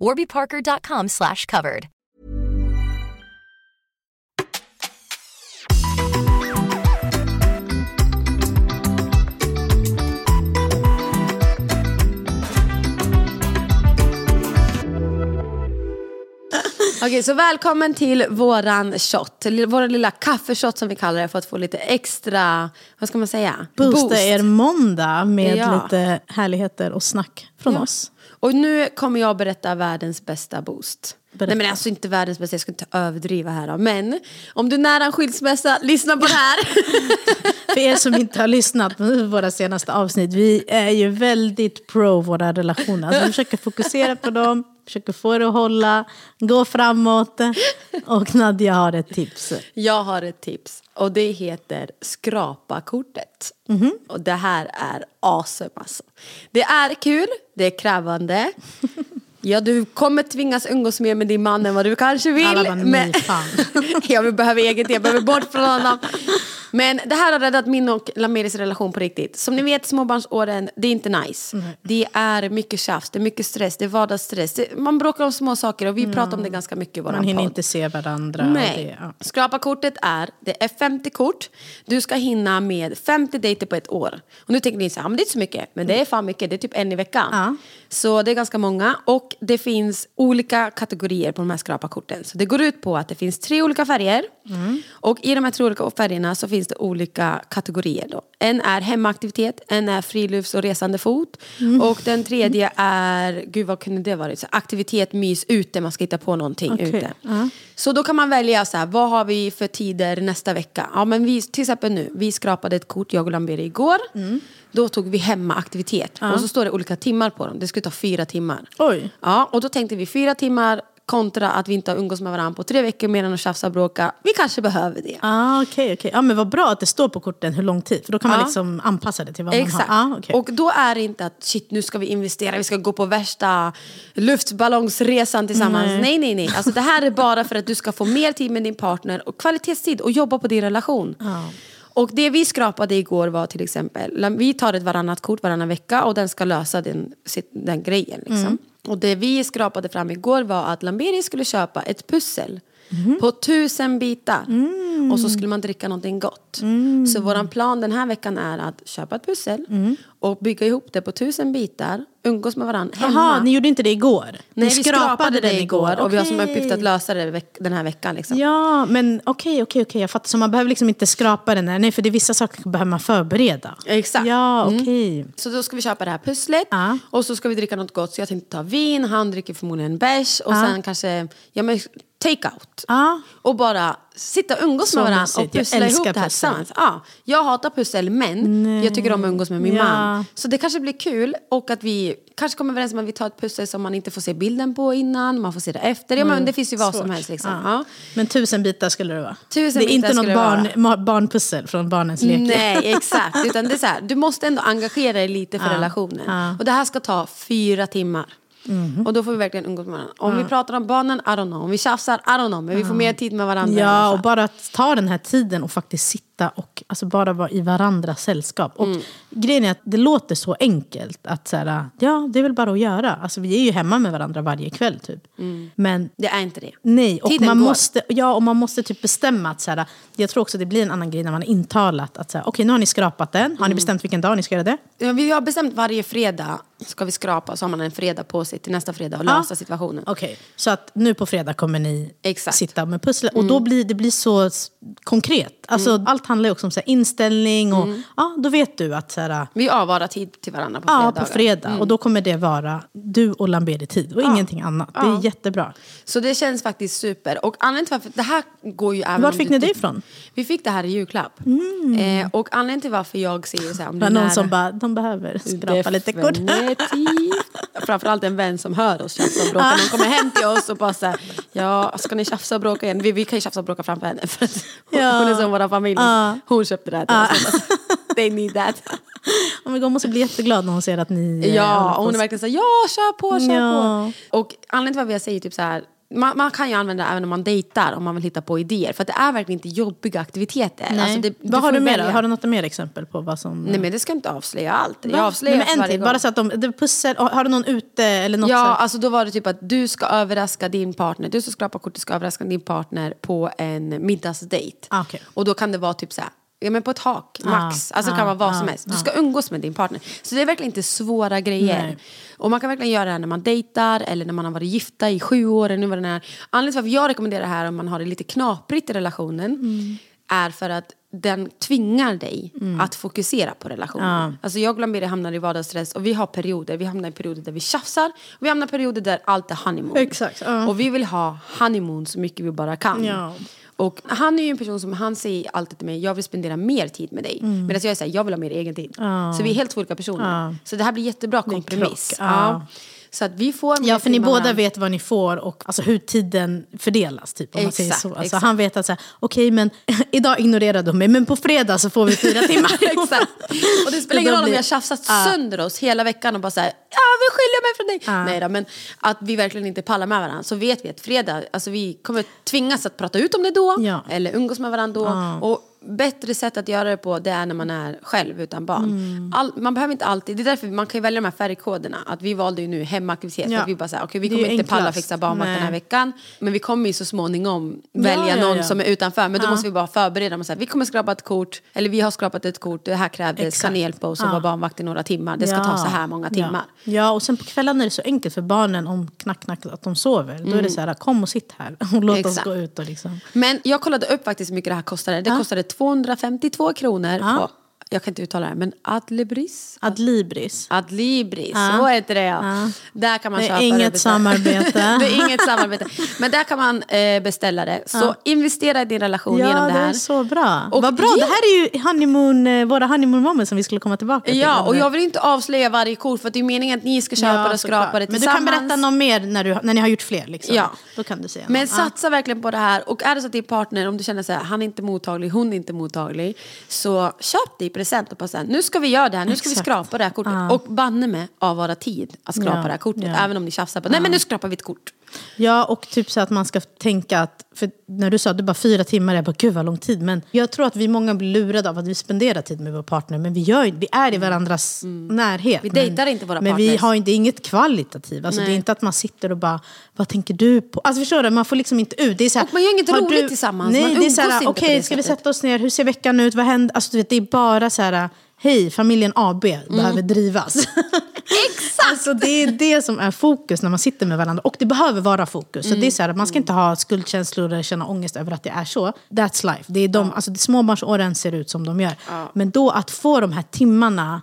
warbyparker.com slash covered. Okej, så välkommen till våran shot. Vår lilla kaffeshot som vi kallar det för att få lite extra, vad ska man säga? Boosta er måndag med Ja. lite härligheter och snack från Ja. oss. Och nu kommer jag berätta världens bästa boost. Berätta. Nej men alltså inte världens bästa, jag ska inte överdriva här då. Men om du är nära en skilsmässa, lyssna på det här. För er som inte har lyssnat på våra senaste avsnitt, vi är ju väldigt pro våra relationer. Alltså, vi försöker fokusera på dem, försöker få det att hålla, gå framåt. Och Nadja har ett tips. jag har ett tips och det heter skrapa-kortet. Mhm. Och det här är awesome alltså. Det är kul, det är krävande. Ja, du kommer tvingas umgås mer med din man än vad du kanske vill. Alla bara, nej, men... fan. jag behöver eget, jag behöver bort från honom. Men det här har räddat min och Lameris relation på riktigt. Som ni vet, småbarnsåren, det är inte nice. Det är mycket tjafs, det är mycket stress, det är vardagsstress. Det, man bråkar om små saker och vi pratar om det ganska mycket i våran Man hinner podd. inte se varandra. Nej. Det, ja. Skrapa-kortet är, det är 50 kort. Du ska hinna med 50 dejter på ett år. Och nu tänker ni så här, "Ja, men det är inte så mycket. Men det är fan mycket, det är typ en i veckan. Ja. Så det är ganska många. Och det finns olika kategorier på de här skrapa-korten. Så det går ut på att det finns tre olika färger. Och i de här tre olika färgerna så finns det olika kategorier. Då. En är hemmaaktivitet, en är frilufts och resande fot. Och den tredje är, gud vad kunde det varit? Så aktivitet, mys, ute, man ska hitta på någonting Okej, ute. ja. Så då kan man välja så här, vad har vi för tider nästa vecka? Ja, men vi, till exempel nu, vi skrapade ett kort, jag och Lamberi igår. Mm. Då tog vi hemmaaktivitet. Och så står det olika timmar på dem. Det skulle ta fyra timmar. Oj. Ja, och då tänkte vi fyra timmar kontra att vi inte har umgås med varandra på tre veckor mer än att tjafsa och bråka. Vi kanske behöver det. Ah, okej, okej. Ja, men vad bra att det står på korten hur lång tid. För då kan man Ja. liksom anpassa det till vad Exakt. man har. Ah, okej. Och då är det inte att shit nu ska vi investera, vi ska gå på värsta luftballongsresan tillsammans. Nej, nej, nej. Alltså, det här är bara för att du ska få mer tid med din partner och kvalitetstid och jobba på din relation. Och det vi skrapade igår var till exempel, vi tar ett varannat kort varannan vecka och den ska lösa den, den grejen. Liksom. Och det vi skrapade fram igår var att Lamberi skulle köpa ett pussel på tusen bitar. Och så skulle man dricka någonting gott. Så våran plan den här veckan är att köpa ett pussel och bygga ihop det på tusen bitar, umgås med varandra hemma. Jaha, ni gjorde inte det igår? Nej, ni vi skrapade det igår och vi har som uppgift att lösa det den här veckan. Liksom. Ja, men okej, okej, okej. Jag fattar. Så man behöver liksom inte skrapa den här. Nej, för det är vissa saker behöver man förbereda. Exakt. Ja, okej. Så då ska vi köpa det här pusslet Ja. och så ska vi dricka något gott. Så jag tänkte ta vin, han dricker förmodligen bärs och sen kanske ja, men take out. Ja. Och bara sitta och umgås Så med varandra mysigt. och pussla ihop det här tillsammans. Ja, jag hatar pussel men jag tycker om att umgås med min Ja. man. Så det kanske blir kul och att vi kanske kommer överens om att vi tar ett pussel som man inte får se bilden på innan, man får se det efter. Ja, men det finns ju vad som Svårt. helst. Liksom. Ja. Ja. Men tusen bitar skulle det vara. Tusen det är inte något barn, barnpussel från barnens lek. Nej, exakt. Utan det är så här, du måste ändå engagera dig lite för relationen. Och det här ska ta fyra timmar. Och då får vi verkligen umgås med varandra. Om vi pratar om barnen, I don't know. Om vi tjafsar, I don't know. Men vi får mer tid med varandra Ja, och bara att ta den här tiden och faktiskt sitta och alltså bara vara i varandras sällskap. Och Mm. grejen är att det låter så enkelt att så här, ja, det är väl bara att göra. Alltså vi är ju hemma med varandra varje kväll typ. Men Det är inte det. Nej, och Tiden man, går. måste, ja, och man måste typ bestämma att så här, jag tror också det blir en annan grej när man är intalat att okej nu har ni skrapat den, Mm. har ni bestämt vilken dag ni ska göra det? Ja, vi har bestämt varje fredag ska vi skrapa så har man en fredag på sig till nästa fredag och lösa situationen. Okej, så att nu på fredag kommer ni Exakt. sitta med pusslet och då blir det blir så konkret. Alltså, Allt handlar ju också om så här, inställning och ja, då vet du att så här, Vi avvarar tid till varandra på ja, fredagar. på fredag och då kommer det vara du och Lamberi-tid och ingenting annat. Det är jättebra. Så det känns faktiskt super. Och anledningen till varför, det här går ju även Var fick ni det ifrån? Vi fick det här i julklapp. Eh, och anledningen till varför jag säger så här, om Det var någon nära- som bara, de behöver skrapa lite kort. Definitivt. Framförallt en vän som hör oss tjafsa och bråka. Någon kommer hem till oss och bara så här, ja ska ni tjafsa och bråka igen? Vi, vi kan ju tjafsa och bråka framför henne för att hon, Ja. hon är som vår familj. Ja. Hon köpte det här till oss. They need that. Oh God, hon måste bli jätteglad när hon ser att ni... eh, Ja, och hon är så. verkligen såhär, ja kör på, kör Ja. på. Och anledningen till varför jag säger typ så här. Man, man kan ju använda det även om man dejtar om man vill hitta på idéer. För att det är verkligen inte jobbiga aktiviteter. Nej. Alltså det, vad har du mer? Har du något mer exempel på vad som... Nej men det ska inte avslöja allt. Jag avslöjar Nej, men en till, bara så att de, de pussel, har du någon ute eller något Ja, så alltså då var det typ att du ska överraska din partner. Du som skrapar kort, du ska överraska din partner på en middagsdejt. Ah, okej. Och då kan det vara typ så här, ja men på ett hak, Ah, max. Alltså det kan ah, vara vad ah, som helst. Du ah. ska umgås med din partner. Så det är verkligen inte svåra grejer. Nej. Och man kan verkligen göra det här när man dejtar eller när man har varit gifta i sju år. Eller nu vad det är. Anledningen till varför jag rekommenderar det här om man har det lite knaprigt i relationen Mm. är för att den tvingar dig att fokusera på relationen. Alltså jag och Lamberi hamnar i vardagsstress och vi har perioder. Vi hamnar i perioder där vi tjafsar vi hamnar i perioder där allt är honeymoon. Exakt, ja. Och vi vill ha honeymoon så mycket vi bara kan. Ja. Och han är ju en person som han säger alltid till mig, jag vill spendera mer tid med dig. Mm. Medan jag är såhär, jag vill ha mer egen tid. Så vi är helt olika personer. Så det här blir jättebra kompromiss. ja. Så att vi får Ja, för ni båda vet vad ni får och alltså, hur tiden fördelas. Typ, om man säger Exakt, så. Alltså, exakt. han vet att så här, okej, men idag ignorerade hon mig, men på fredag så får vi fyra timmar. Exakt. Och det spelar ingen roll om vi har tjafsat Ja. sönder oss hela veckan och bara såhär, ja vi skiljer mig från dig. Ja. Nej då, men att vi verkligen inte pallar med varandra. Så vet vi att fredag, alltså vi kommer tvingas att prata ut om det då. Ja. Eller umgås med varandra då. Ja. Och bättre sätt att göra det på det är när man är själv utan barn. Mm. All, man behöver inte alltid, det är därför man kan ju välja de här färgkoderna. Att vi valde ju nu hemaktivitet. Ja. att vi bara säger, okej vi Det är kommer inte palla fixa barnvakt den här veckan. Men vi kommer ju så småningom välja ja, någon ja. som är utanför. Men då måste vi bara förbereda och säga, vi kommer skrapa ett kort. Eller vi har skrapat ett kort, det här krävdes, Exakt. kan ni hjälpa oss att vara barnvakt i några timmar. Det ska ta så här många timmar. Ja. och sen på kvällarna är det så enkelt för barnen om knack, knack att de sover. Då är det så här, kom och sitt här och låt oss Mm. Exakt. gå ut. Och liksom. Men jag kollade upp faktiskt hur mycket det här kostade. Det kostade 252 kronor på, jag kan inte uttala det, men Adlibris? Adlibris. Adlibris, Ja. så heter det ja. Ja. Där kan man Det är inget det. samarbete. det är inget samarbete. Men där kan man eh, beställa det. Så investera i din relation genom det här. är så bra. Och Vad bra, det här är ju honeymoon, eh, våra honeymoon moments som vi skulle komma tillbaka till. Ja, och jag vill inte avslöja varje kort för att det är meningen att ni ska köpa Ja, det och skrapa det Men du tillsammans. kan berätta något mer när, du, när ni har gjort fler. Liksom. Ja. Då kan du säga Men något. satsa verkligen på det här. Och är det så att din partner, om du känner så här, han är inte mottaglig, hon är inte mottaglig. Så köp det present och bara här, nu ska vi göra det här, nu ska vi Exakt. skrapa det här kortet. Ja. Och banne med avvara tid att skrapa Ja, det här kortet. Även om ni tjafsar på, nej men nu skrapar vi ett kort. Ja, och typ så att man ska tänka att, för när du sa att det bara fyra timmar, jag bara gud vad lång tid. Men jag tror att vi många blir lurade av att vi spenderar tid med vår partner. Men vi, gör, vi är i varandras närhet. Vi men, dejtar inte våra Men vi partners. har inte, inget kvalitativt. Alltså, det är inte att man sitter och bara, vad tänker du på? Alltså förstår du, man får liksom inte ut. Det är så här, Och man gör inget roligt tillsammans. Nej, Man det är så här, okej det ska vi sätta oss ner, hur ser veckan ut, vad händer? Alltså du vet, det är bara så här, hej, familjen AB Mm. behöver drivas. Exakt! Alltså det är det som är fokus när man sitter med varandra. Och det behöver vara fokus. Så det är så här, man ska inte ha skuldkänslor eller känna ångest över att det är så. That's life. Det är de, alltså, småbarnsåren ser ut som de gör. Men då att få de här timmarna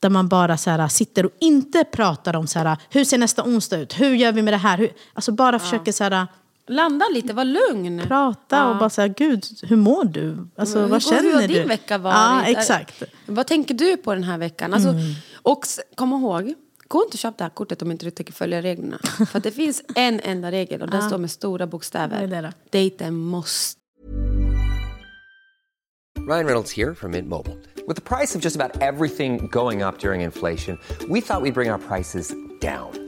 där man bara så här, sitter och inte pratar om så här, hur ser nästa onsdag ut, hur gör vi med det här? Hur, alltså bara försöker så här, Landa lite, var lugn. prata och bara säga, gud, hur mår du? Alltså, vad känner hur har du? din vecka varit? Ja, exakt. Vad tänker du på den här veckan? Alltså, Mm. Och kom ihåg, gå inte och köp det här kortet om inte du tänker följa reglerna. För att det finns en enda regel och den står med stora bokstäver. Vad är det? Dejten måste Ryan Reynolds here from Mint Mobile. With the price of just about everything going up during inflation, we thought we'd bring our prices down.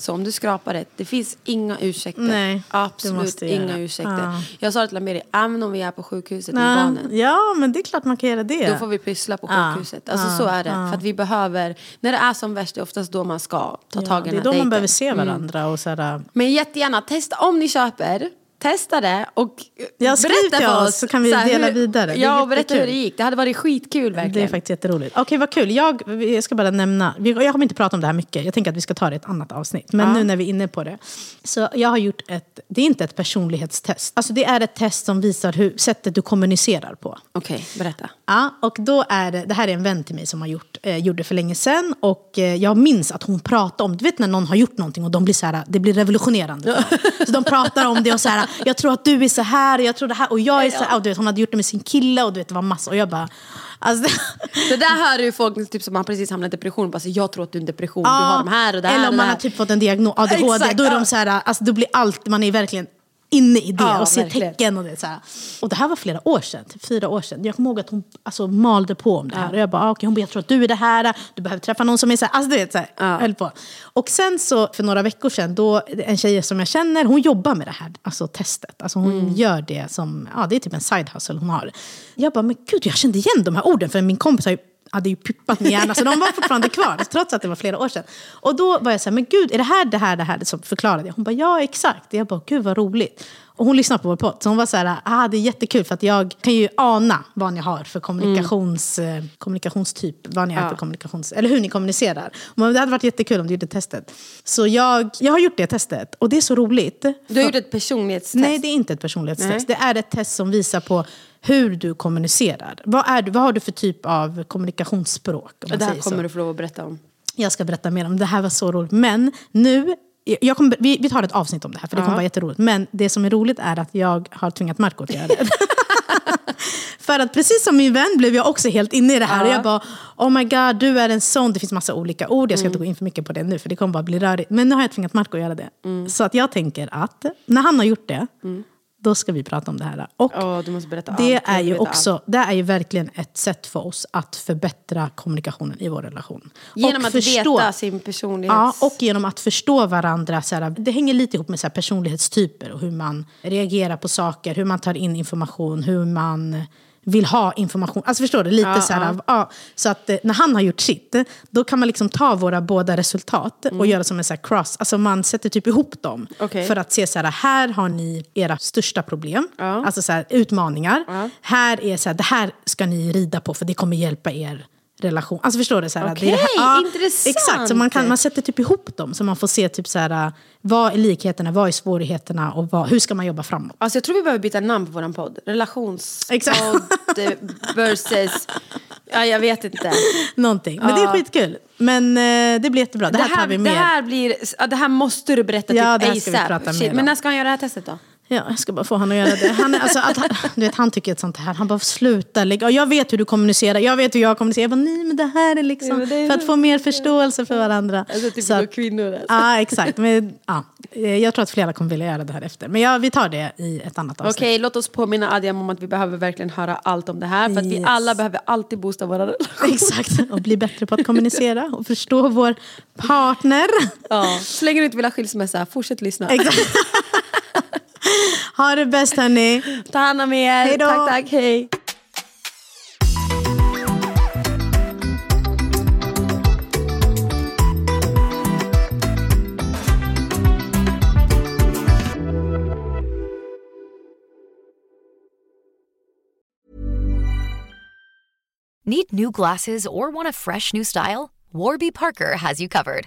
Så om du skrapar det, det finns inga ursäkter. Nej, det Absolut inga ursäkter. Ja. Jag sa det till Amiri, även om vi är på sjukhuset med Ja, barnen. ja, men det är klart man kan göra det. Då får vi pyssla på Ja, sjukhuset. Alltså så är det. För att vi behöver, när det är som värst, det är oftast då man ska ta tag i det den är här då man dejten. behöver se Mm. varandra. Och så här, Men jättegärna, testa om ni köper. Testa det och Ja, berätta för oss så kan vi här, dela hur, vidare. Ja, och berätta hur det gick. Det hade varit skitkul verkligen. det är faktiskt jätteroligt. Okej, vad kul. Jag, jag ska bara nämna, jag kommer inte prata om det här mycket. Jag tänker att vi ska ta det i ett annat avsnitt. Men nu när vi är inne på det. Så jag har gjort ett, det är inte ett personlighetstest. Alltså det är ett test som visar hur, sättet du kommunicerar på. Okej, berätta. Ja, och då är det, det här är en vän till mig som har gjort, eh, gjorde för länge sedan. Och eh, jag minns att hon pratade om, du vet när någon har gjort någonting och de blir så här, det blir revolutionerande. så de pratar om det och så här, jag tror att du är så här, och jag tror det här, och jag är så här. Och du vet, hon hade gjort det med sin kille och du vet, det var massa. Och jag bara, alltså, Det där hör ju folk typ som har precis hamnat i depression. Bara, så, jag tror att du är en depression, du har de här och det här Eller om det man har typ fått en diagnos, ADHD, Exakt, då är de så här, alltså, då blir allt, man är verkligen inne i det Ja, och verkligen. tecken. Och det, så här. och det här var flera år sedan, typ fyra år sedan. Jag kommer ihåg att hon alltså, malde på om det här. Och jag bara, ah, okej, hon bara, jag tror att du är det här, du behöver träffa någon som är så här. Alltså du vet, så här, Ja. höll på. Och sen så, för några veckor sedan, då, en tjej som jag känner, hon jobbar med det här alltså, testet. Alltså, hon Mm. gör det som, ja det är typ en side hustle hon har. Jag bara, men gud jag kände igen de här orden, för min kompis har ju hade ju pippat min hjärna, så de var fortfarande kvar, trots att det var flera år sedan. Och då var jag så här, men gud, är det här det här, det här som förklarade? Hon bara, ja exakt. Jag bara, gud vad roligt. Och hon lyssnade på vår podd, så hon var så här, ah, det är jättekul för att jag kan ju ana vad ni har för kommunikations, eh, kommunikationstyp, vad ni har för kommunikations, eller hur ni kommunicerar. Men det hade varit jättekul om du gjorde testet. Så jag, jag har gjort det testet, och det är så roligt. Du har gjort ett personlighetstest. Nej, det är inte ett personlighetstest. Det är ett test som visar på hur du kommunicerar. Vad, är du, vad har du för typ av kommunikationsspråk? Det här kommer du få lov att berätta om. Jag ska berätta mer om det. Det här var så roligt. Men nu, jag kommer, vi, vi tar ett avsnitt om det här, för det kommer vara jätteroligt. Men det som är roligt är att jag har tvingat Marco att göra det. för att precis som min vän blev jag också helt inne i det här. Och jag bara, oh my god, du är en sån. Det finns massa olika ord. Jag ska inte gå in för mycket på det nu, för det kommer bara bli rörigt. Men nu har jag tvingat Marco att göra det. Så att jag tänker att när han har gjort det, då ska vi prata om det här. Och berätta det allt. Är ju också, det är ju verkligen ett sätt för oss att förbättra kommunikationen i vår relation. Genom Och att veta sin personlighet. Ja, och genom att förstå varandra. Så här, det hänger lite ihop med så här, personlighetstyper och hur man reagerar på saker, hur man tar in information, hur man vill ha information. Alltså förstår du? Lite så här, ja. Så att eh, när han har gjort sitt, då kan man liksom ta våra båda resultat och göra som en så cross. Alltså man sätter typ ihop dem. Okej. För att se så här, här har ni era största problem. Alltså så här, utmaningar. Här är så här, det här ska ni rida på för det kommer hjälpa er relation. Alltså förstår du? Så här, det det Okej, här, intressant. Exakt, så man, kan, man sätter typ ihop dem så man får se typ så här, vad är likheterna, vad är svårigheterna och vad, hur ska man jobba framåt. Alltså jag tror vi behöver byta namn på våran podd. Relationspodd versus... Ja, jag vet inte. Någonting. Men det är skitkul. Men eh, det blir jättebra. Det här, tar vi det med. här blir... ja, Det här måste du berätta Ja, typ det här ska vi ASAP. om. Men när ska han göra det här testet då? Ja, jag ska bara få honom att göra det. Han, är, alltså, att, du vet, han tycker ett sånt här. Han bara, sluta lägga. Jag vet hur du kommunicerar. Jag vet hur jag kommunicerar. Jag bara, nej men det här är liksom Ja, det är- för att få mer förståelse för varandra. Alltså typ Så kvinnor. Alltså. Ja, exakt. Men, ja, eh, jag tror att flera kommer vilja göra det här efter. Men ja, vi tar det i ett annat avsnitt. Okej, låt oss påminna Adrian om att vi behöver verkligen höra allt om det här. För att vi Yes. alla behöver alltid boosta våra relationer. Exakt, och bli bättre på att kommunicera och förstå vår partner. Ja. Så länge du inte vill ha skilsmässa, fortsätt lyssna. Exakt. Ha det bäst hörni. Ta hand om er. Hej då. Tack, tack. Hej. Need new glasses or want a fresh new style? Warby Parker has you covered.